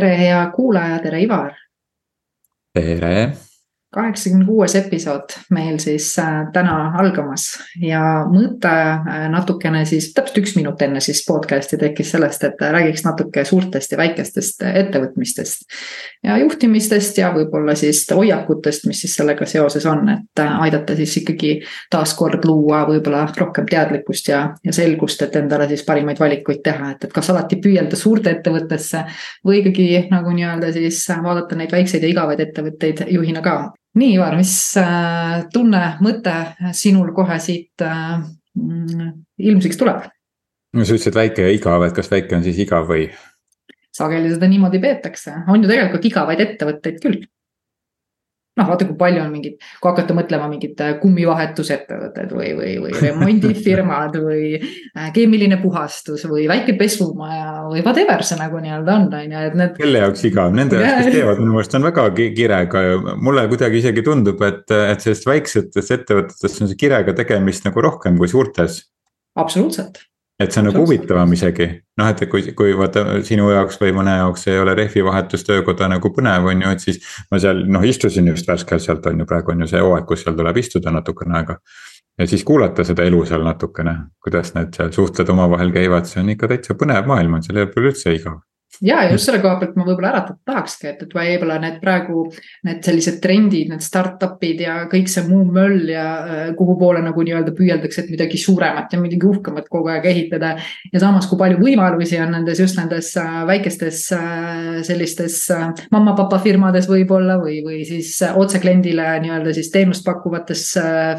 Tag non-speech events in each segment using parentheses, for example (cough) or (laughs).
tere, hea kuulaja, tere, Ivar. tere kaheksakümne kuues episood meil siis äh, täna algamas ja mõte äh, natukene siis täpselt üks minut enne siis podcast'i tekkis sellest, et räägiks natuke suurtest ja väikestest ettevõtmistest. ja juhtimistest ja võib-olla siis hoiakutest, mis siis sellega seoses on, et äh, aidata siis ikkagi taaskord luua võib-olla rohkem teadlikkust ja, ja selgust, et endale siis parimaid valikuid teha, et, et kas alati püüelda suurte ettevõttesse või ikkagi nagu nii-öelda siis vaadata neid väikseid ja igavaid ettevõtteid juhina ka nii, Ivar, mis äh, tunne, mõte sinul kohe siit äh, mm, ilmsiks tuleb? no sa ütlesid väike ja igav, et kas väike on siis igav või? sageli seda niimoodi peetakse, on ju tegelikult igavaid ettevõtteid küll noh, vaata, kui palju on mingid, kui hakata mõtlema mingid äh, kummivahetusettevõtted või, või, või (laughs) remondifirmad või äh, keemiline puhastus või väike pesumaja või whatever see nagu nii-öelda on, on ju, et need. kelle jaoks igav, nende jaoks, kes (laughs) teevad, minu meelest on väga kirega ja mulle kuidagi isegi tundub, et, et sellist väiksetes ettevõtetes on see kirega tegemist nagu rohkem kui suurtes. absoluutselt et see on nagu huvitavam isegi, noh, et kui, kui vaata sinu jaoks või mõne jaoks ei ole rehvivahetustöökoda nagu põnev, on ju, et siis. ma seal noh, istusin just värskelt sealt on ju, praegu on ju see hooaeg, kus seal tuleb istuda natukene aega. ja siis kuulata seda elu seal natukene, kuidas need seal suhtled omavahel käivad, see on ikka täitsa põnev maailm on, seal ei ole üldse igav ja just selle koha pealt ma võib-olla äratada tahakski, et, et võib-olla need praegu need sellised trendid, need startup'id ja kõik see muu möll ja äh, kuhu poole nagu nii-öelda püüeldakse, et midagi suuremat ja midagi uhkemat kogu aeg ehitada. ja samas, kui palju võimalusi on nendes just nendes äh, väikestes äh, sellistes mamma-papa firmades võib-olla või, või siis otse kliendile nii-öelda siis teenust pakkuvates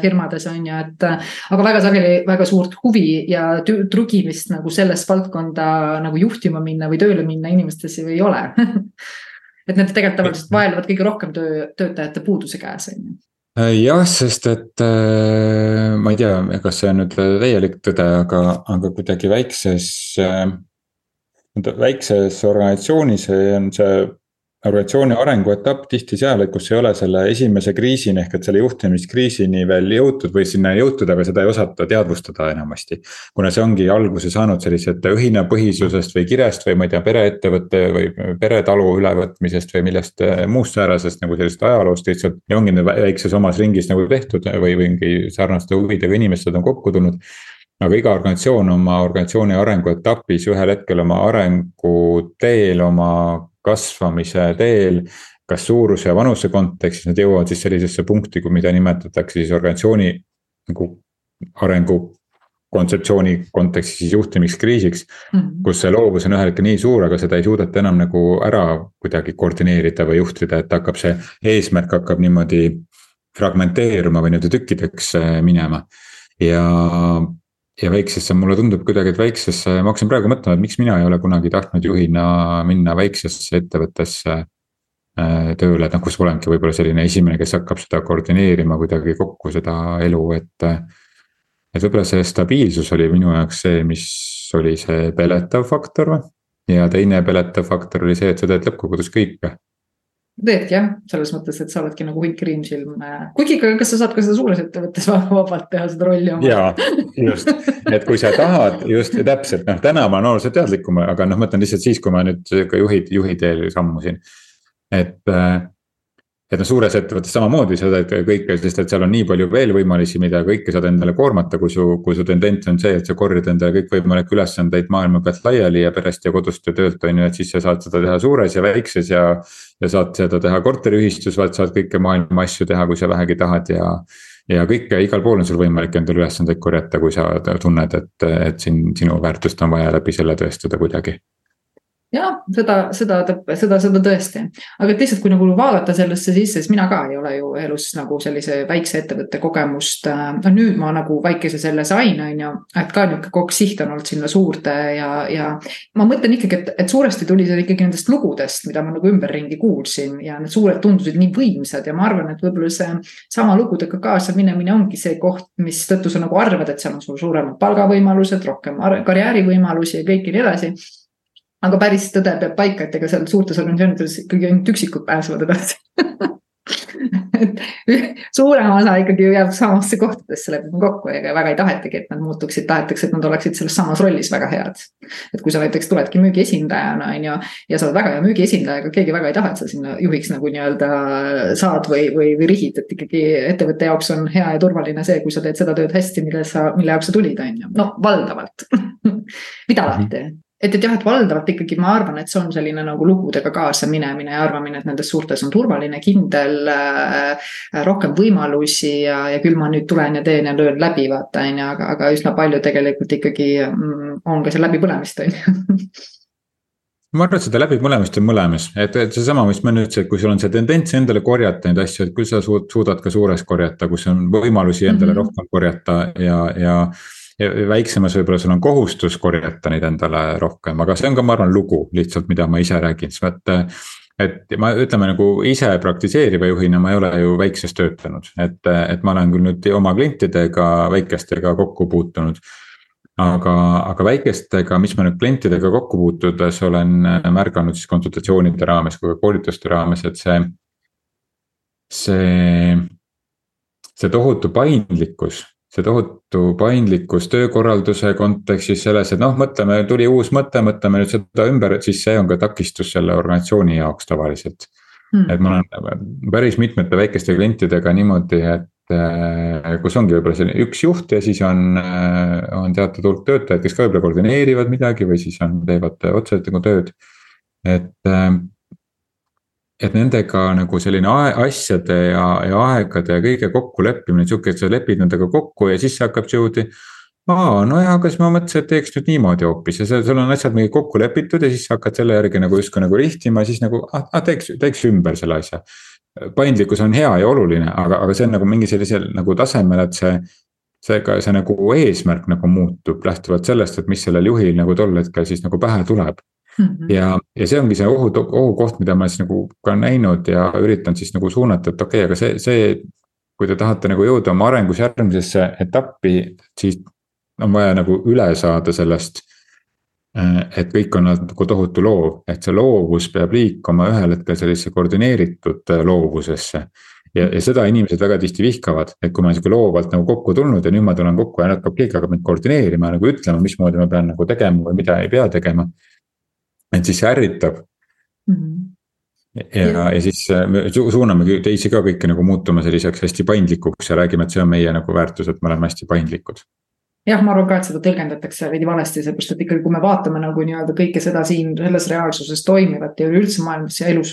firmades on ju, et. aga väga sageli väga suurt huvi ja trugimist nagu selles valdkonda nagu juhtima minna või tööle minna inimestesse ju ei ole (laughs) et need tegelikult tavaliselt vaevlevad kõige rohkem töö, töötajate puuduse käes, on ju äh, jah, sest et äh, ma ei tea, kas see on nüüd täielik tõde, aga, aga kuidagi väikses äh,. väikses organisatsioonis on see organisatsiooni arenguetapp tihti seal, et kus ei ole selle esimese kriisini ehk et selle juhtimiskriisini veel jõutud või sinna jõutud, aga seda ei osata teadvustada enamasti. kuna see ongi alguse saanud sellisest õhinapõhisusest või kirest või ma ei tea, pereettevõtte või peretalu ülevõtmisest või millest muust säärasest nagu sellisest ajaloost lihtsalt. ja ongi nüüd väikses omas ringis nagu tehtud või mingi sarnaste huvidega inimesed on kokku tulnud aga iga organisatsioon oma organisatsiooni arenguetapis ühel hetkel oma arenguteel, oma kasvamise teel. kas suuruse ja vanuse kontekstis nad jõuavad siis sellisesse punkti, kui mida nimetatakse siis organisatsiooni nagu arengu kontseptsiooni kontekstis siis juhtimiskriisiks mm. -hmm. kus see loovus on ühel hetkel nii suur, aga seda ei suudeta enam nagu ära kuidagi koordineerida või juhtida, et hakkab see eesmärk hakkab niimoodi fragmenteeruma või nii-öelda tükkideks äh, minema. ja ja väiksesse, mulle tundub kuidagi, et väiksesse, ma hakkasin praegu mõtlema, et miks mina ei ole kunagi tahtnud juhina minna väiksesse ettevõttesse äh, tööle, et noh, kus olengi võib-olla selline esimene, kes hakkab seda koordineerima kuidagi kokku seda elu, et. et võib-olla see stabiilsus oli minu jaoks see, mis oli see peletav faktor. ja teine peletav faktor oli see, et sa teed lõppkokkuvõttes kõike teedki jah, selles mõttes, et sa oledki nagu Hunt Kriimsilm. kuigi, kas sa saad ka seda suures ettevõttes (laughs) vabalt teha seda rolli oma? ja, just, et kui sa tahad just täpselt noh, täna ma olen oluliselt teadlikum, aga noh, ma mõtlen lihtsalt siis, kui ma nüüd ka juhi, juhi teel sammusin. et äh, et noh, suures ettevõttes samamoodi sa teed kõike, sest et seal on nii palju veel võimalusi, mida kõike saad endale koormata, kui su, kui su tendents on see, et sa korjad endale kõikvõimalikke ülesandeid maailma pealt laiali ja perest ja kodust ja töölt on ju, et siis sa saad seda teha suures ja väikses ja. ja saad seda teha korteriühistus, vaat saad kõike maailma asju teha, kui sa vähegi tahad ja. ja kõike, igal pool on sul võimalik endale ülesandeid korjata, kui sa tunned, et, et siin sinu väärtust on vaja läbi selle tõestada kuidagi jah, seda, seda, seda, seda tõesti, aga et lihtsalt, kui nagu vaadata sellesse sisse, siis mina ka ei ole ju elus nagu sellise väikse ettevõtte kogemust. noh, nüüd ma nagu väikese selle sain, on ju, et ka nihuke kogu siht on olnud sinna suurde ja, ja. ma mõtlen ikkagi, et, et suuresti tuli see ikkagi nendest lugudest, mida ma nagu ümberringi kuulsin ja need suured tundusid nii võimsad ja ma arvan, et võib-olla see sama lugudega kaasa minemine ongi see koht, mistõttu sa nagu arvad, et seal on sul suuremad palgavõimalused, rohkem karjäärivõimalusi ja kõik nii edasi aga päris tõde peab paika, et ega seal suurtes organisatsioonides ikkagi ainult üksikud pääsevad edasi. (laughs) Suurem osa ikkagi jääb samasse kohtadesse, lepime kokku, ega väga ei tahetagi, et nad muutuksid, tahetakse, et nad oleksid selles samas rollis väga head. et kui sa näiteks tuledki müügiesindajana, on ju, ja sa oled väga hea müügiesindaja, aga keegi väga ei taha, et sa sinna juhiks nagu nii-öelda saad või, või, või rihid, et ikkagi ettevõtte jaoks on hea ja turvaline see, kui sa teed seda tööd hästi, mille sa, mille jaoks sa tulid, on ju, no valdavalt. (laughs) Mida alati et, et jah, et valdavalt ikkagi ma arvan, et see on selline nagu lugudega kaasa minemine ja arvamine, et nendes suurtes on turvaline, kindel äh,. rohkem võimalusi ja, ja küll ma nüüd tulen ja teen ja löön läbi, vaata on ju, aga, aga üsna palju tegelikult ikkagi mm, on ka seal läbipõlemist, on ju ma arvan, et seda läbipõlemist on mõlemas, et, et seesama, mis ma nüüd ütlesin, kui sul on see tendents endale korjata neid asju, et küll sa suud, suudad ka suures korjata, kus on võimalusi endale mm -hmm. rohkem korjata ja, ja ja väiksemas võib-olla sul on kohustus korjata neid endale rohkem, aga see on ka, ma arvan, lugu lihtsalt, mida ma ise räägin, sest vaat. et ma ütleme nagu ise praktiseeriva juhina ma ei ole ju väikses töötanud, et, et ma olen küll nüüd oma klientidega, väikestega kokku puutunud aga, aga väikestega, mis ma nüüd klientidega kokku puutudes olen märganud siis konsultatsioonide raames kui ka koolituste raames, et see. see, see tohutu paindlikkus see tohutu paindlikkus töökorralduse kontekstis selles, et noh, mõtleme, tuli uus mõte, mõtleme nüüd seda ümber, et siis see on ka takistus selle organisatsiooni jaoks tavaliselt mm.. et ma olen päris mitmete väikeste klientidega niimoodi, et äh, kus ongi võib-olla selline üks juht ja siis on, äh, on teatud hulk töötajaid, kes ka võib-olla koordineerivad midagi või siis on, teevad otseselt nagu tööd. et äh, et nendega nagu selline asjade ja, ja aegade ja kõige kokkuleppimine, sihuke, et sa lepid nendega kokku ja siis hakkab niimoodi. aa, no ja, kas ma mõtlesin, et teeks nüüd niimoodi hoopis ja sul on asjad mingi kokku lepitud ja siis hakkad selle järgi nagu justkui nagu rihtima, siis nagu ah, ah teeks, teeks ümber selle asja. paindlikkus on hea ja oluline, aga, aga see on nagu mingi sellisel nagu tasemel, et see seega see nagu eesmärk nagu muutub lähtuvalt sellest, et mis sellel juhil nagu tol hetkel siis nagu pähe tuleb. Ja, ja see ongi see ohu, ohukoht, mida ma siis nagu ka näinud ja üritan siis nagu suunata, et okei okay,, aga see, see. kui te tahate nagu jõuda oma arengus järgmisesse etappi, siis on vaja nagu üle saada sellest. Äh, et kõik on nagu tohutu loov, et see loovus peab liikuma ühel hetkel sellisesse koordineeritud äh, loovusesse ja, ja seda inimesed väga tihti vihkavad, et kui ma olen sihuke loovalt nagu kokku tulnud ja nüüd ma tulen kokku ja hakkab keegi hakkab mind koordineerima nagu ütlema, mismoodi ma pean nagu tegema või mida ei pea tegema et siis ärritab mm. -hmm. ja, ja., ja siis äh, suunamegi teisi ka kõiki nagu muutuma selliseks hästi paindlikuks ja räägime, et see on meie nagu väärtus, et me oleme hästi paindlikud jah, ma arvan ka, et seda tõlgendatakse veidi valesti, seepärast et ikkagi, kui me vaatame nagu nii-öelda kõike seda siin selles reaalsuses toimivat ja üleüldse maailmas ja elus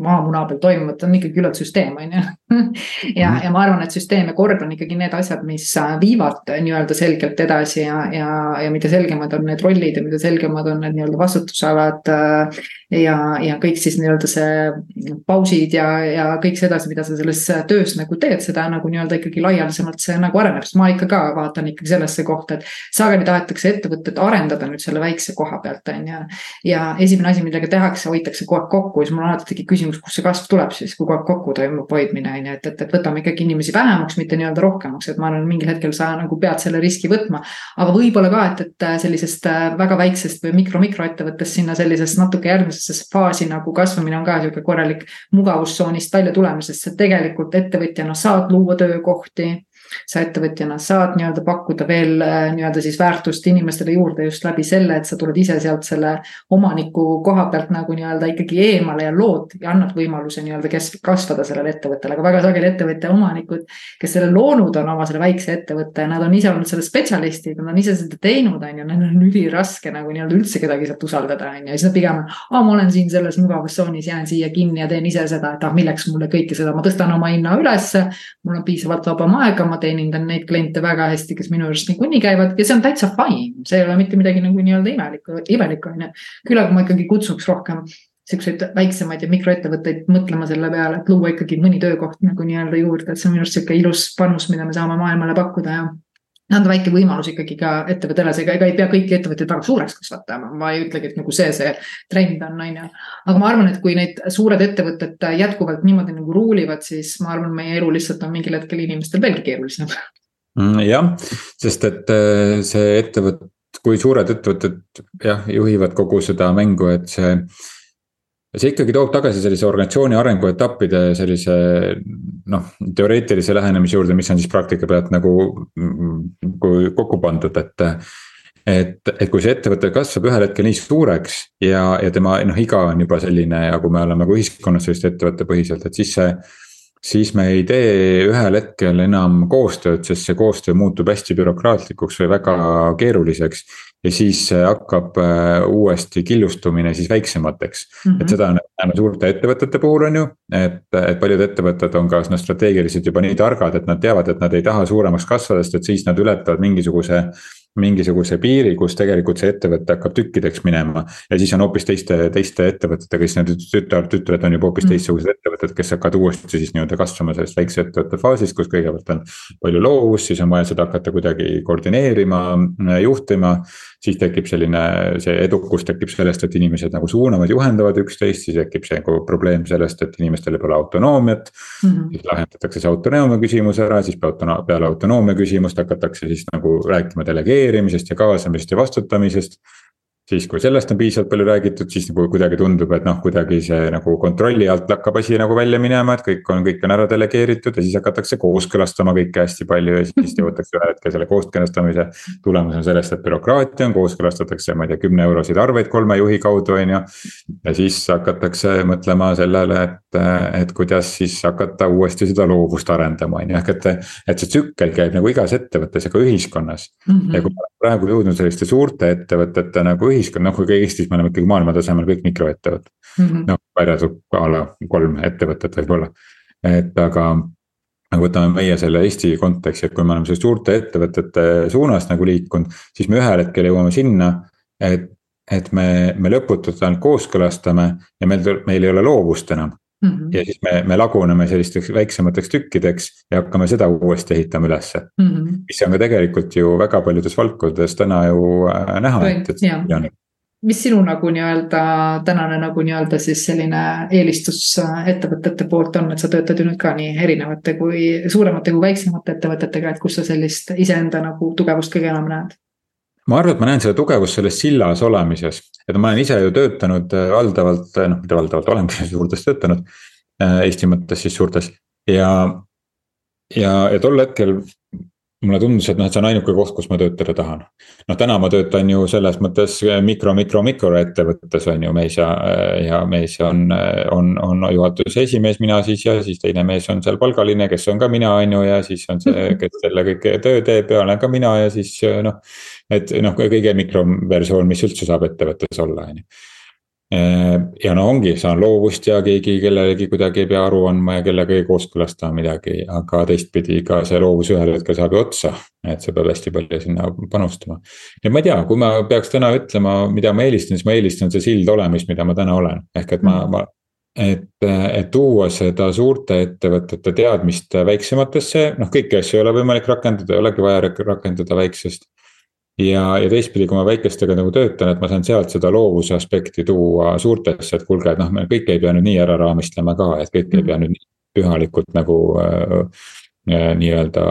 maamuna peal toimuvat, on ikkagi küllalt süsteem, on ju. (laughs) ja, mhm. ja ma arvan, et süsteem ja kord on ikkagi need asjad, mis äh, viivad nii-öelda selgelt edasi ja, ja, ja mida selgemad on need rollid ja mida selgemad on need nii-öelda vastutusalad. Äh, ja, ja kõik siis nii-öelda see pausid ja, ja kõik see edasi, mida sa selles töös nagu teed, seda nagu nii-öelda ikkagi laialdasemalt see nagu areneb, sest ma ikka ka vaatan ikkagi sellesse kohta, et. sageli tahetakse ettevõtet arendada nüüd selle väikse koha pealt, on ju. ja esimene asi, millega tehakse, hoitakse kogu aeg kokku ja siis mul alati tekib küsimus, kust see kasv tuleb siis, kui kogu aeg kokku toimub hoidmine on ju, et, et, et võtame ikkagi inimesi vähemaks, mitte nii-öelda rohkemaks, et ma arvan, mingil hetkel sa nagu pead selle riski võtma. aga võib-olla ka, et, et sellisest äh, väga väiksest või mikro-mikroettevõttest sinna sellisest natuke järgmisesse faasi nagu kasvamine on ka sihuke korralik mugavustsoonist välja tulemisest, sa tegelikult ettevõtjana saad luua töökohti sa ettevõtjana saad nii-öelda pakkuda veel äh, nii-öelda siis väärtust inimestele juurde just läbi selle, et sa tuled ise sealt selle omaniku koha pealt nagu nii-öelda ikkagi eemale ja lood ja annad võimaluse nii-öelda kes-, kasvada sellele ettevõttele, aga väga sageli ettevõtja omanikud. kes selle loonud on oma selle väikse ettevõtte, nad on ise olnud selle spetsialistid, nad on ise seda teinud, on ju, neil on üliraske nagu nii-öelda üldse kedagi sealt usaldada, on ju, ja siis nad pigem. aa, ma olen siin selles mugavustsoonis, jään siia kinni ja teen ise seda, et ah, milleks mulle kõike seda, ma tõstan oma hinna ülesse. mul on piisavalt vabam aega, ma teenindan neid kliente väga hästi, kes minu juurest niikuinii käivad ja see on täitsa fine, see ei ole mitte midagi nagu nii-öelda imelikku, imelikku on ju. küll aga ma ikkagi kutsuks rohkem siukseid väiksemaid ja mikroettevõtteid mõtlema selle peale, et luua ikkagi mõni töökoht nagu nii-öelda juurde, et see on minu arust sihuke ilus panus, mida me saame maailmale pakkuda ja anda väike võimalus ikkagi ka ettevõttele, seega ega ei pea kõiki ettevõtteid väga suureks kasvatama, ma ei ütlegi, et nagu see, see trend on, on ju. aga ma arvan, et kui need suured ettevõtted jätkuvalt niimoodi nagu ruulivad, siis ma arvan, meie elu lihtsalt on mingil hetkel inimestel veelgi keerulisem. Mm, jah, sest et äh, see ettevõte, kui suured ettevõtted jah, juhivad kogu seda mängu, et see see ikkagi toob tagasi sellise organisatsiooni arenguetappide sellise noh, teoreetilise lähenemise juurde, mis on siis praktika pealt nagu kui kokku pandud, et. et, et kui see ettevõte kasvab ühel hetkel nii suureks ja, ja tema noh, iga on juba selline ja kui me oleme nagu ühiskonnas sellist ettevõttepõhiselt, et siis see siis me ei tee ühel hetkel enam koostööd, sest see koostöö muutub hästi bürokraatlikuks või väga keeruliseks. Ja siis hakkab äh, uuesti killustumine siis väiksemateks mm, -hmm. et seda on näinud suurte ettevõtete puhul on ju. et, et paljud ettevõtted on ka noh strateegiliselt juba nii targad, et nad teavad, et nad ei taha suuremaks kasvada, sest et siis nad ületavad mingisuguse mingisuguse piiri, kus tegelikult see ettevõte hakkab tükkideks minema. ja siis on hoopis teiste, teiste ettevõtetega, siis need tütar, tütred on juba hoopis mm. teistsugused ettevõtted, kes hakkavad uuesti siis nii-öelda kasvama sellest väikse ettevõtte faasist, kus kõigepealt on palju loovust, siis on vaja seda hakata kuidagi koordineerima, juhtima siis tekib selline, see edukus tekib sellest, et inimesed nagu suunavad, juhendavad üksteist, siis tekib see nagu probleem sellest, et inimestel pole autonoomiat mm. -hmm. siis lahendatakse see autonoomia küsimus ära, siis peale autonoomia küsimust hakatakse siis nagu rääkima delegeerimisest ja kaasamisest ja vastutamisest siis kui sellest on piisavalt palju räägitud, siis nagu kuidagi tundub, et noh, kuidagi see nagu kontrolli alt hakkab asi nagu välja minema, et kõik on, kõik on ära delegeeritud ja siis hakatakse kooskõlastama kõike hästi palju ja siis (laughs) jõutakse ühel hetkel selle kooskõlastamise. tulemus on sellest, et bürokraatia on, kooskõlastatakse, ma ei tea, kümne euroseid arveid kolme juhi kaudu, on ju. ja siis hakatakse mõtlema sellele, et, et kuidas siis hakata uuesti seda loovust arendama, on ju, ehk et. et see tsükkel käib nagu igas ettevõttes ja ka ühiskonnas mm. -hmm. ja kui me oleme praegu jõudnud selliste suurte ettevõtete nagu ühiskonnas ühiskond, noh kui ka Eestis me oleme ikkagi maailma tasemel kõik mikroettevõtted. Mm -hmm.. noh, välja arvatud a la kolm ettevõtet võib-olla, et aga aga võtame meie selle Eesti konteksti, et kui me oleme selliste suurte ettevõtete suunas nagu liikunud, siis me ühel hetkel jõuame sinna, et, et me, me lõputult ainult kooskõlastame ja meil, meil ei ole loovust enam. Mm -hmm. ja siis me, me laguneme sellisteks väiksemateks tükkideks ja hakkame seda uuesti ehitama ülesse mm. -hmm. mis on ka tegelikult ju väga paljudes valdkondades täna ju äh, näha, et, et see on mis sinu nagu nii-öelda tänane nagu nii-öelda siis selline eelistus äh, ettevõtete poolt on, et sa töötad ju nüüd ka nii erinevate kui suuremate kui väiksemate ettevõtetega, et kus sa sellist iseenda nagu tugevust kõige enam näed? Ma arvan, et ma näen seda tugevust selles sillas olemises, et ma olen ise ju töötanud äh, valdavalt, äh, noh mitte valdavalt, olengi suurtes töötanud. Eesti mõttes siis suurtes ja, ja, ja tol hetkel mulle tundus, et noh, et see on ainuke koht, kus ma töötada tahan. noh, täna ma töötan ju selles mõttes mikro, mikro, mikroettevõttes on ju mees ja, ja mees on, on, on juhatuse esimees, mina siis ja siis teine mees on seal palgaline, kes on ka mina, on ju, ja siis on see, kes selle kõike töö teeb ja olen ka mina ja siis noh. Et noh, kõige mikroversioon, mis üldse saab ettevõttes olla, on ju Äh, ja no ongi, saan loovust ja keegi kellelegi kuidagi ei pea aru andma ja kellegagi kooskõlastama midagi, aga teistpidi ka see loovus ühel hetkel saab ju otsa. et sa pead hästi palju sinna panustama. ja ma ei tea, kui ma peaks täna ütlema, mida ma eelistan, siis ma eelistan see sild olemist, mida ma täna olen, ehk et ma, ma. et, et tuua seda suurte ettevõtete teadmist väiksematesse, noh kõiki asju ei ole võimalik rakendada, ei olegi vaja rakendada väiksest ja, ja teistpidi, kui ma väikestega nagu töötan, et ma saan sealt seda loovuse aspekti tuua suurtesse, et kuulge, et noh, me kõike ei pea nüüd nii ära raamistlema ka, et kõike ei pea nüüd nii pühalikult nagu äh, äh, nii-öelda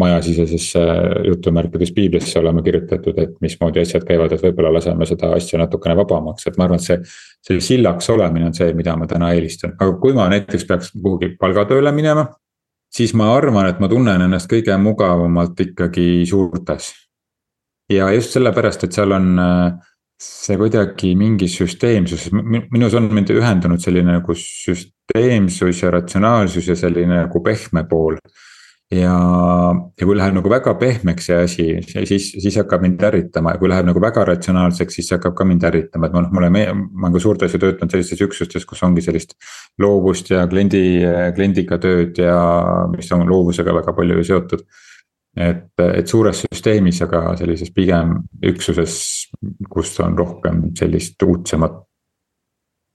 majasisesesse jutumärkides piiblisse olema kirjutatud, et mismoodi asjad käivad, et võib-olla laseme seda asja natukene vabamaks, et ma arvan, et see. see sillaks olemine on see, mida ma täna eelistan, aga kui ma näiteks peaks kuhugi palgatööle minema. siis ma arvan, et ma tunnen ennast kõige mugavamalt ikkagi suurtes ja just sellepärast, et seal on äh, see kuidagi mingi süsteemsus, minus on mind ühendanud selline nagu süsteemsus ja ratsionaalsus ja selline nagu pehme pool. ja, ja kui läheb nagu väga pehmeks see asi, siis, siis hakkab mind ärritama ja kui läheb nagu väga ratsionaalseks, siis see hakkab ka mind ärritama, et ma noh, mulle, ma olen ka suurtes ju töötanud sellistes üksustes, kus ongi sellist. loovust ja kliendi, kliendiga tööd ja mis on loovusega väga palju seotud et, et suures süsteemis, aga sellises pigem üksuses, kus on rohkem sellist uudsemat,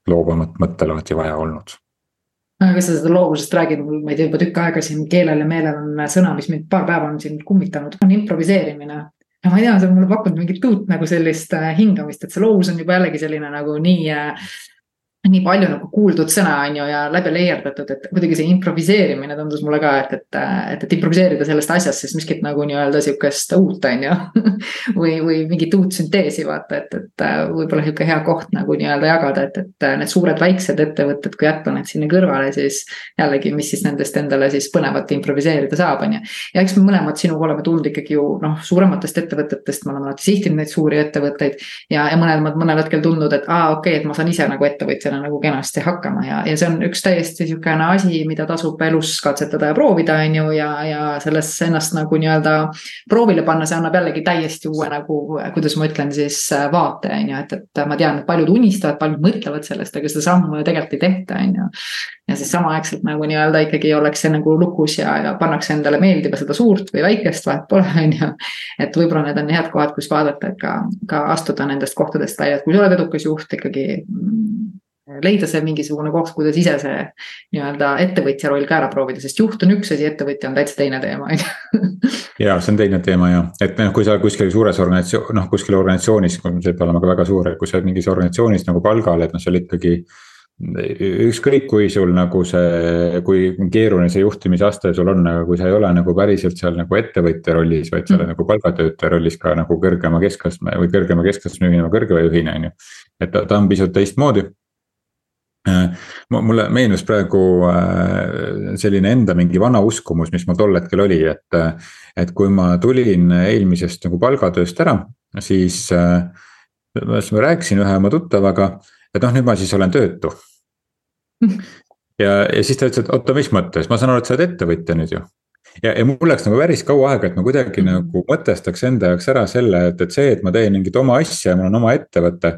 loovamat mõttelaadi vaja olnud aga sa seda loovusest räägid, mul, ma ei tea, juba tükk aega siin keelel ja meelel on sõna, mis mind paar päeva on siin kummitanud, on improviseerimine. ja ma ei tea, see on mulle pakkunud mingit uut nagu sellist äh, hingamist, et see loovus on juba jällegi selline nagu nii äh, nii palju nagu kuuldud sõna on ju ja läbi leierdatud, et kuidagi see improviseerimine tundus mulle ka, et, et, et, et improviseerida sellest asjast siis miskit nagu nii-öelda sihukest uut, on ju. (laughs) või, või mingit uut sünteesi vaata, et, et võib-olla sihuke hea koht nagu nii-öelda jagada, et, et need suured väiksed ettevõtted, kui jätta need sinna kõrvale, siis. jällegi, mis siis nendest endale siis põnevat improviseerida saab, on ju. ja eks me mõlemad sinuga oleme tulnud ikkagi ju noh, suurematest ettevõtetest, me oleme alati sihtinud neid suuri ettevõtteid. ja, ja mõlemad mõnel hetkel tundnud, et aa, okei okay,, et ma saan ise nagu ettevõtjana inimesena nagu kenasti hakkama ja, ja see on üks täiesti sihukene asi, mida tasub elus katsetada ja proovida, on ju, ja, ja sellesse ennast nagu nii-öelda proovile panna, see annab jällegi täiesti uue nagu, kuidas ma ütlen siis vaate, on ju, et, et ma tean, et paljud unistavad, paljud mõtlevad sellest, aga seda sammu ju tegelikult ei tehta, on ju. ja siis samaaegselt nagu nii-öelda ikkagi ollakse nagu lukus ja, ja pannakse endale meeldima seda suurt või väikest, vahet pole, on ju. et võib-olla need on head kohad, kus vaadata, et ka, ka astuda nendest kohtadest välja, et kui sa oled edukas juht ikkagi leida see mingisugune koht, kuidas ise see nii-öelda ettevõtja roll ka ära proovida, sest juht on üks asi, ettevõtja on täitsa teine teema, on ju. ja see on teine teema ja, et noh, kui sa kuskil suures organisatsioon, noh kuskil organisatsioonis, see peab olema ka väga suur, kui sa oled mingis organisatsioonis nagu palgal, et noh, seal ikkagi. ükskõik, kui sul nagu see, kui keeruline see juhtimise aste sul on, aga kui sa ei ole nagu päriselt seal nagu ettevõtja rollis, vaid sa oled mm. nagu palgatöötaja rollis ka nagu kõrgema keskastme või kõrgema keskastme juhina, kõrgema juhina on ju. et ta, ta on pisut teistmoodi mulle meenus praegu äh, selline enda mingi vana uskumus, mis mul tol hetkel oli, et. Äh, et kui ma tulin eelmisest nagu palgatööst ära, siis ma rääkisin ühe oma tuttavaga, et noh, nüüd ma siis olen töötu. (laughs) ja, ja siis ta ütles, et oota, mis mõttes, ma saan aru, et sa oled ettevõtja nüüd ju ja, ja mul läks nagu päris kaua aega, et ma kuidagi mm nagu mõtestaks enda jaoks ära selle, et, et see, et ma teen mingit oma asja ja mul on oma ettevõte.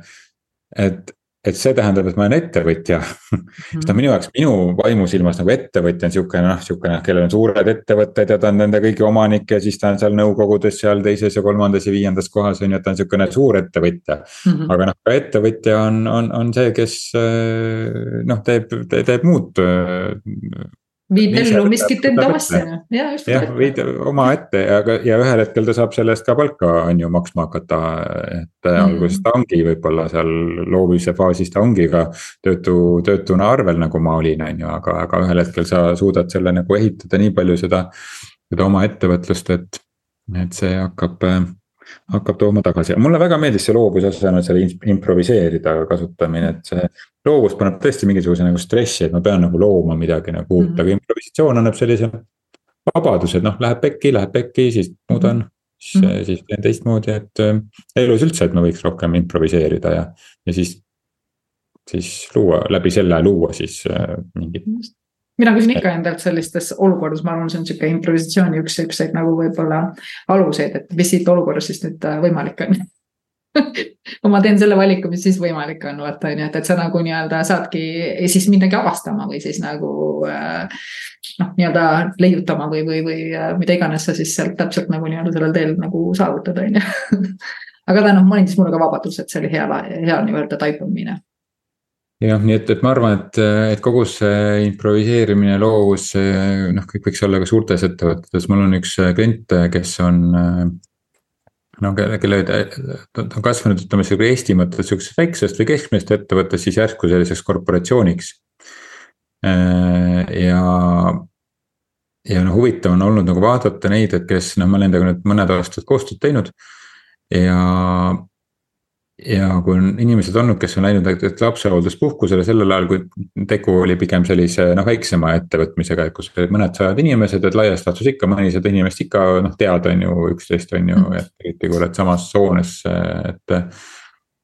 et, et see tähendab, et ma olen ettevõtja mm. -hmm. sest noh, minu jaoks, minu vaimusilmas nagu ettevõtja on sihukene noh, sihukene, kellel on suured ettevõtted ja ta on nende kõigi omanik ja siis ta on seal nõukogudes seal teises ja kolmandas ja viiendas kohas on ju, et ta on sihukene suur ettevõtja mm. -hmm. aga noh, ka ettevõtja on, on, on see, kes noh, teeb, teeb muud viib ellu miskit enda asja, jah, just. jah, viid omaette ja, ja ühel hetkel ta saab selle eest ka palka, on ju, maksma hakata. et mm. alguses ta ongi võib-olla seal loomise faasis ta ongi ka töötu, töötuna arvel, nagu ma olin, on ju, aga, aga ühel hetkel sa suudad selle nagu ehitada nii palju seda. seda oma ettevõtlust, et, et see hakkab hakkab tooma tagasi ja mulle väga meeldis see loovuse asemel selle improviseerida kasutamine, et see loovus paneb tõesti mingisuguse nagu stressi, et ma pean nagu looma midagi nagu uut mm, -hmm. aga improvisatsioon annab sellise. vabaduse, et noh, läheb pekki, läheb pekki, siis muudan siis mm, -hmm. siis teen teistmoodi, et äh, elus üldse, et ma võiks rohkem improviseerida ja, ja siis. siis luua, läbi selle luua siis äh, mingit mina küsin ikka endalt sellistes olukordades, ma arvan, see on sihuke improvisatsiooni üks siukseid nagu võib-olla aluseid, et mis siit olukorrast siis nüüd äh, võimalik on (laughs) kui ma teen selle valiku, mis siis võimalik on, vaata on ju, et, et sa nagu nii-öelda saadki siis midagi avastama või siis nagu äh, noh, nii-öelda leiutama või, või, või äh, mida iganes sa siis sealt täpselt nagu nii-öelda sellel teel nagu saavutad, on ju. (laughs) aga ta noh, mainis mulle ka vabadus, et see oli hea, hea nii-öelda taipamine jah, nii et, et ma arvan, et, et kogu see improviseerimine, loovus, noh, kõik võiks olla ka suurtes ettevõtetes, mul on üks klient, kes on no kelle, ta on kasvanud, ütleme sihuke Eesti mõttes sihukesest väiksest või keskmisest ettevõttest siis järsku selliseks korporatsiooniks. Äh, ja, ja noh, huvitav on olnud nagu vaadata neid, et kes noh, ma olen nendega nüüd mõned aastad koostööd teinud. ja, ja kui on inimesed olnud, kes on läinud näiteks lapsehoolduspuhkusele sellel ajal, kui tegu oli pigem sellise noh, väiksema ettevõtmisega, et kus olid mõned sajad inimesed, et laias laastus ikka mõnisada inimest ikka noh, tead, on ju, üksteist on ju, mm. et eriti kui oled samas hoones, et.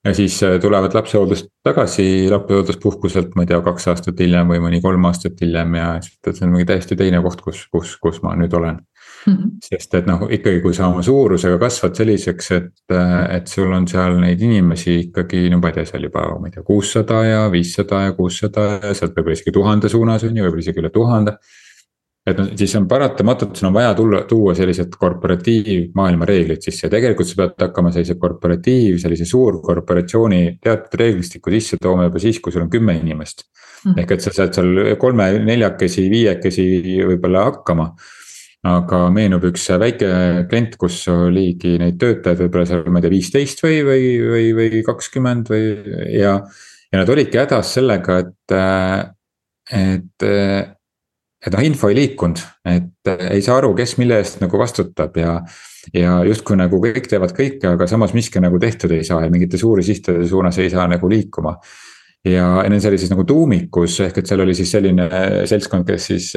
ja siis tulevad lapsehooldust tagasi lapsehoolduspuhkuselt, ma ei tea, kaks aastat hiljem või mõni kolm aastat hiljem ja siis ütled, see on mingi täiesti teine koht, kus, kus, kus ma nüüd olen Mm -hmm. sest et noh, ikkagi, kui sa oma suurusega kasvad selliseks, et, et sul on seal neid inimesi ikkagi, no ma ei tea, seal juba, ma ei tea, kuussada ja viissada ja kuussada ja sealt võib-olla isegi tuhande suunas on ju, võib-olla isegi üle tuhande. et noh, siis on paratamatult, sul on vaja tulla, tuua sellised korporatiivmaailma reeglid sisse ja tegelikult sa pead hakkama sellise korporatiiv, sellise suurkorporatsiooni teatud reeglistikku sisse tooma juba siis, kui sul on kümme inimest mm. -hmm. ehk et sa saad seal kolme, neljakesi, viiekesi võib-olla hakkama aga meenub üks väike klient, kus oligi neid töötajaid võib-olla seal, ma ei tea, viisteist või, või, või, või kakskümmend või ja. ja nad olidki hädas sellega, et, et et noh, info ei liikunud, et ei saa aru, kes mille eest nagu vastutab ja. ja justkui nagu kõik teevad kõike, aga samas miski nagu tehtud ei saa ja mingite suuri sihtide suunas ei saa nagu liikuma ja nendel oli siis nagu tuumikus, ehk et seal oli siis selline seltskond, kes siis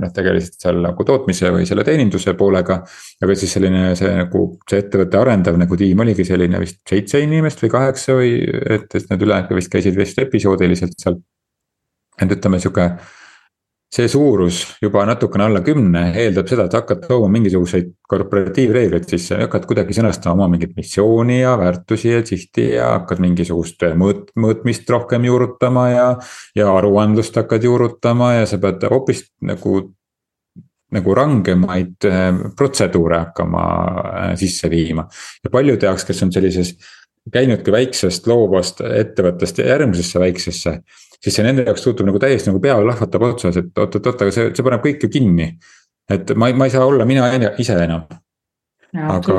noh, tegelesid seal nagu tootmise või selle teeninduse poolega. aga siis selline see nagu see ettevõtte arendav nagu tiim oligi selline vist seitse inimest või kaheksa või et, et need ülejäänud vist käisid vist episoodiliselt seal. et ütleme sihuke see suurus juba natukene alla kümne eeldab seda, et hakkad tooma mingisuguseid korporatiivreegleid sisse, hakkad kuidagi sõnastama oma mingit missiooni ja väärtusi ja sihti ja hakkad mingisugust mõõt-, mõõtmist rohkem juurutama ja. ja aruandlust hakkad juurutama ja sa pead hoopis nagu, nagu rangemaid äh, protseduure hakkama äh, sisse viima. ja paljude jaoks, kes on sellises käinudki väiksest loovast ettevõttest järgmisesse väiksesse siis see nende jaoks tundub nagu täiesti nagu pea lahvatab otsas, et oot-oot-oot, aga see, see paneb kõik ju kinni. et ma, ma ei saa olla mina ise enam. aga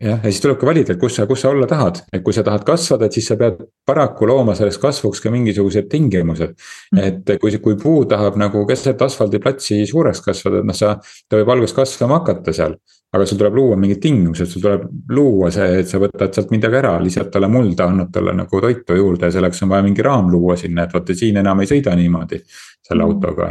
jah, ja siis tulebki valida, et kus sa, kus sa olla tahad, et kui sa tahad kasvada, et siis sa pead paraku looma selleks kasvuks ka mingisugused tingimused. Mm.. et kui, kui puu tahab nagu keset asfaldiplatsi suureks kasvada, et noh, sa, ta võib alguses kasvama hakata seal aga sul tuleb luua mingid tingimused, sul tuleb luua see, et sa võtad sealt midagi ära, lisad talle mulda, annad talle nagu toitu juurde ja selleks on vaja mingi raam luua sinna, et vaata siin enam ei sõida niimoodi selle mm. autoga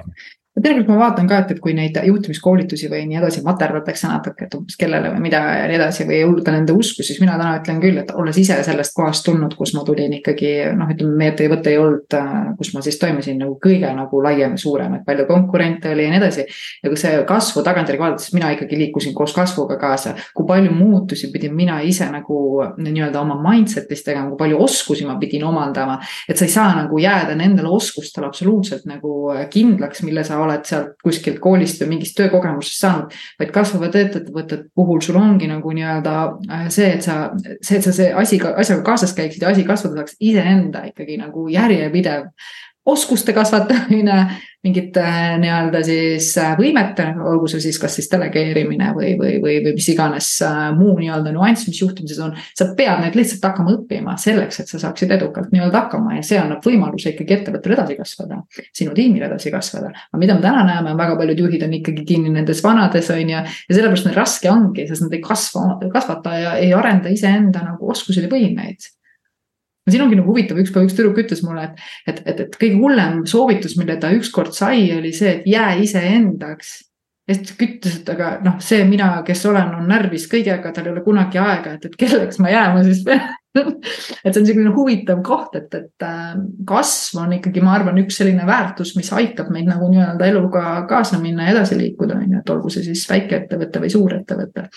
ju tegelikult ma vaatan ka, et, et kui neid juhtimiskoolitusi või nii edasi materdatakse natuke, et umbes kellele või mida ja nii edasi või juurde nende usku, siis mina täna ütlen küll, et olles ise sellest kohast tulnud, kus ma tulin ikkagi noh, ütleme, meie ettevõte ei olnud, kus ma siis toimisin nagu kõige nagu laiem ja suurem, et palju konkurente oli ja nii edasi. ja kui see kasvu tagantjärgi vaadates, mina ikkagi liikusin koos kasvuga kaasa, kui palju muutusi pidin mina ise nagu nii-öelda oma mindset'is tegema, kui palju oskusi ma pidin omandama. et sa ei saa nagu jääda nendele oskustele absoluutselt nagu kindlaks, mille sa oled oled sealt kuskilt koolist või mingist töökogemusest saanud, vaid kasvavad ettevõtete puhul sul ongi nagu nii-öelda äh, see, et sa, see, et sa see asi, asjaga kaasas käiksid ja asi kasvada saaks iseenda ikkagi nagu järjepidev oskuste kasvatamine, mingite äh, nii-öelda siis äh, võimete, olgu see siis kas siis delegeerimine või, või, või, või mis iganes äh, muu nii-öelda nüanss, mis juhtimises on. sa pead neid lihtsalt hakkama õppima selleks, et sa saaksid edukalt nii-öelda hakkama ja see annab võimaluse ikkagi ettevõttel edasi kasvada. sinu tiimil edasi kasvada, aga mida me täna näeme, väga paljud juhid on ikkagi kinni nendes vanades on ju. ja sellepärast neil raske ongi, sest nad ei kasva, kasvata ja ei arenda iseenda nagu oskusi ja võimeid no siin ongi nagu huvitav, üks päev üks tüdruk ütles mulle, et, et, et, et kõige hullem soovitus, mille ta ükskord sai, oli see, et jää iseendaks. ja siis ta ütles, et aga noh, see mina, kes olen, on närvis kõigega, tal ei ole kunagi aega, et, et kelleks ma jääma siis pean (laughs) et see on selline huvitav koht, et, et äh, kasv on ikkagi, ma arvan, üks selline väärtus, mis aitab meid nagu nii-öelda eluga kaasa minna ja edasi liikuda, on ju, et olgu see siis väikeettevõte või suurettevõte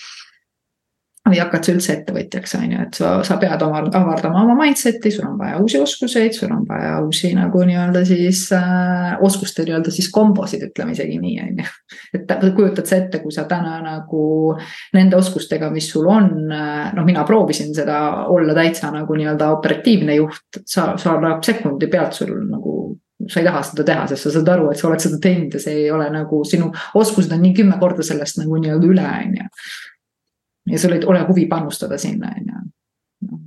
või hakkad sa üldse ettevõtjaks, on ju, et sa, sa pead avardama oma mindset'i, sul on vaja uusi oskuseid, sul on vaja uusi nagu nii-öelda siis äh, oskuste nii-öelda siis kombosid, ütleme isegi nii, on ju. et kujutad sa ette, kui sa täna nagu nende oskustega, mis sul on, äh, noh, mina proovisin seda olla täitsa nagu nii-öelda operatiivne juht, sa, sa läheb sekundi pealt sul nagu sa ei taha seda teha, sest sa saad aru, et sa oled seda teinud ja see ei ole nagu sinu oskused on nii kümme korda sellest nagu nii-öelda üle, on ju ja sul ei ole huvi panustada sinna, on ju.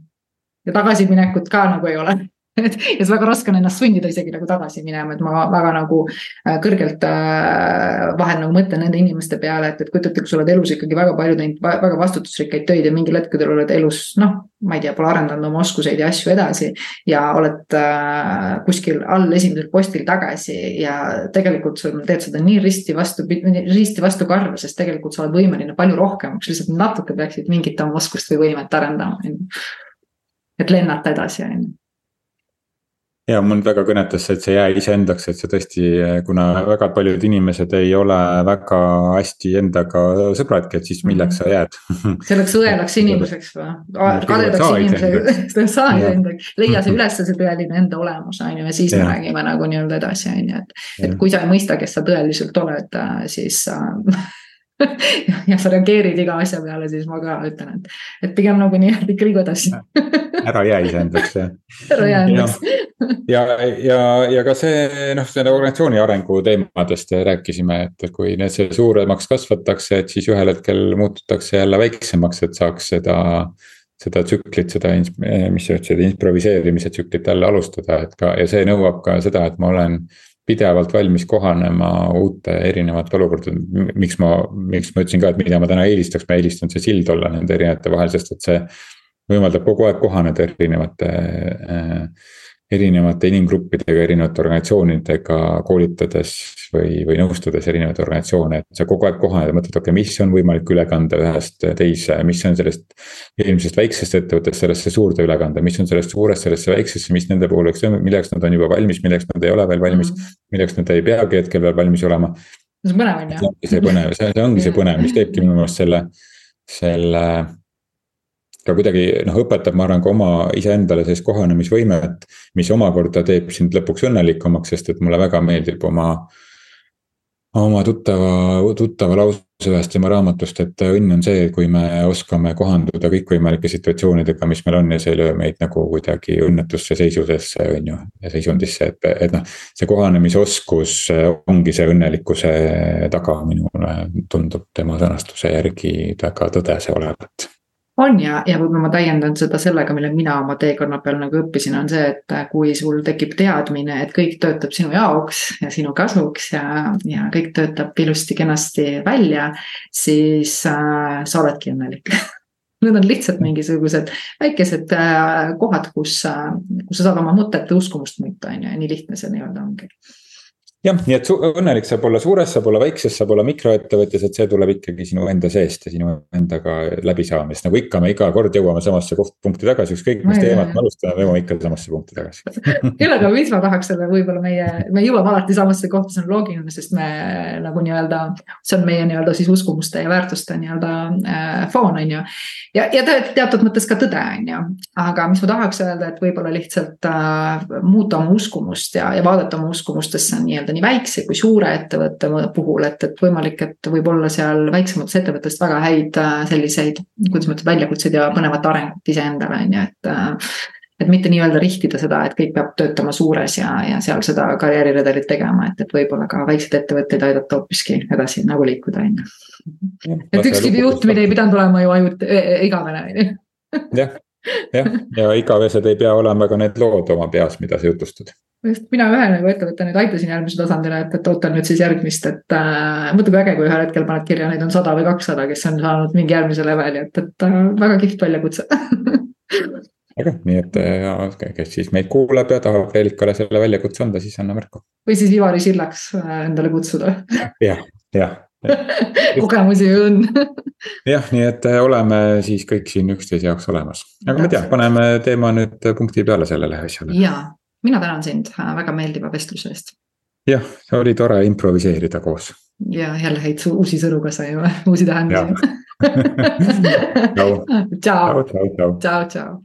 ja tagasiminekut ka nagu ei ole (laughs) et ja see väga raske on ennast sundida isegi nagu tagasi minema, et ma väga nagu äh, kõrgelt äh, vahel nagu mõtlen nende inimeste peale, et, et kujuta ette, kui sa oled elus ikkagi väga palju teinud väga vastutusrikkaid töid ja mingil hetkel oled elus noh, ma ei tea, pole arendanud oma oskuseid ja asju edasi. ja oled äh, kuskil all esimesel postil tagasi ja tegelikult sa teed seda nii risti vastu, risti vastu karva, sest tegelikult sa oled võimeline palju rohkemaks, lihtsalt natuke peaksid mingit oma oskust või võimet arendama, on ju. et lennata edasi, on ju ja mul väga kõnetas see, et sa jää iseendaks, et sa tõesti, kuna väga paljud inimesed ei ole väga hästi endaga sõbradki, et siis milleks sa jääd? Selleks õelaks (laughs) inimeseks või? kadedaks inimeseks, saa iseendaks, leia see üles, see tõeline enda olemus on ju ja siis me räägime nagu nii-öelda edasi on ju, et. et kui sa ei mõista, kes sa tõeliselt oled, siis (laughs) (laughs) ja sa reageerid iga asja peale, siis ma ka ütlen, et, et pigem nagu nii, et ikka liigu edasi (laughs) ära jää iseendaks jah. ära jää endaks. ja, (laughs) ja, ja, ja ka see noh, selle organisatsiooni arengu teemadest rääkisime, et kui need suuremaks kasvatakse, et siis ühel hetkel muututakse jälle väiksemaks, et saaks seda seda tsüklit, seda, mis sa ütlesid, improviseerimise tsüklit jälle alustada, et ka ja see nõuab ka seda, et ma olen pidevalt valmis kohanema uute erinevate olukordadega, miks ma, miks ma ütlesin ka, et mida ma täna eelistaks, ma eelistan see sild olla nende erinevate vahel, sest et see. võimaldab kogu aeg kohaneda erinevate äh, erinevate inimgruppidega, erinevate organisatsioonidega koolitades või, või nõustades erinevaid organisatsioone, et sa kogu aeg kohaned ja mõtled, okei okay,, mis on võimalik üle kanda ühest teise, mis on sellest. eelmisest väiksest ettevõttest sellesse suurde üle kanda, mis on sellest suurest sellesse väiksesse, mis nende puhul, eks, milleks nad on juba valmis, milleks nad ei ole veel valmis mm. -hmm. milleks nad ei peagi hetkel veel valmis olema. see on põnev on ju. see ongi see põnev, see, ongi see põnev, mis teebki minu meelest selle, selle ka kuidagi noh, õpetab, ma arvan, ka oma iseendale sellist kohanemisvõimet. mis omakorda teeb sind lõpuks õnnelikumaks, sest et mulle väga meeldib oma. oma tuttava, tuttava lause ühest tema raamatust, et õnn on see, kui me oskame kohanduda kõikvõimalike situatsioonidega, mis meil on ja see ei löö meid nagu kuidagi õnnetusse seisusesse, on ju. ja seisundisse, et, et noh, see kohanemisoskus ongi see õnnelikkuse taga, minule tundub tema sõnastuse järgi väga tõde see olevat on ja, ja võib-olla ma täiendan seda sellega, mille mina oma teekonna peal nagu õppisin, on see, et kui sul tekib teadmine, et kõik töötab sinu jaoks ja sinu kasuks ja, ja kõik töötab ilusti-kenasti välja, siis äh, sa oledki õnnelik. (laughs) Need on lihtsalt mingisugused väikesed äh, kohad, kus äh,, kus sa saad oma mõtet ja uskumust muuta, on ju, ja nii lihtne see nii-öelda ongi jah, nii et õnnelik saab olla suures, saab olla väikses, saab olla mikroettevõttes, et see tuleb ikkagi sinu enda seest ja sinu endaga läbisaamist, nagu ikka, me iga kord jõuame samasse koht, punkti tagasi, ükskõik mis teemat me alustame, me jõuame ikka samasse punkti tagasi (laughs) küll, aga mis ma tahaks selle võib-olla meie, me jõuame alati samasse kohta, see on loogiline, sest me nagu nii-öelda. see on meie nii-öelda siis uskumuste ja väärtuste nii-öelda äh, foon, on ju. ja, ja teatud mõttes ka tõde, on ju, aga mis ma tahaks öelda, et võib-olla lihtsalt äh, muuta oma uskumust ja, ja vaadata oma uskumustesse nii-öelda nii väikse kui suure ettevõtte puhul, et, et võimalik, et võib-olla seal väiksemates ettevõttes väga häid äh, selliseid, kuidas ma ütlen, väljakutseid ja põnevat arengut iseendale, on ju, et äh, et mitte nii-öelda rihtida seda, et kõik peab töötama suures ja, ja seal seda karjääriredelit tegema, et, et võib-olla ka väikseid ettevõtteid aidata hoopiski edasi nagu liikuda, on ju. et ükski juhtimine ei pidanud olema ju e, e, igavene, on ju. jah, jah, ja igavesed ei pea olema ka need lood oma peas, mida sa jutustad just mina ühe nagu ettevõtte nüüd aitasin järgmise tasandile, et, et ootan nüüd siis järgmist, et äh, kui äge, kui ühel hetkel paned kirja, neid on sada või kakssada, kes on saanud mingi järgmise leveli, et, et äh, väga kihvt väljakutse. (laughs) Aga nii, et äh, kes siis meid kuulab ja tahab Reelikale selle väljakutse anda, siis anna märku. või siis Ivari Sillaks äh, endale kutsuda. Jah, jah. (laughs) Kogemusi on (laughs) jah, nii et äh, oleme siis kõik siin üksteise jaoks olemas, aga ma ei tea, paneme teema nüüd punkti peale sellele asjale. jaa mina tänan sind äh, väga meeldiva vestluse eest. jah, oli tore improviseerida koos. ja jälle häid uusi sõnu ka saime, uusi tähendusi. (laughs) tšau, tšau, tšau, tšau.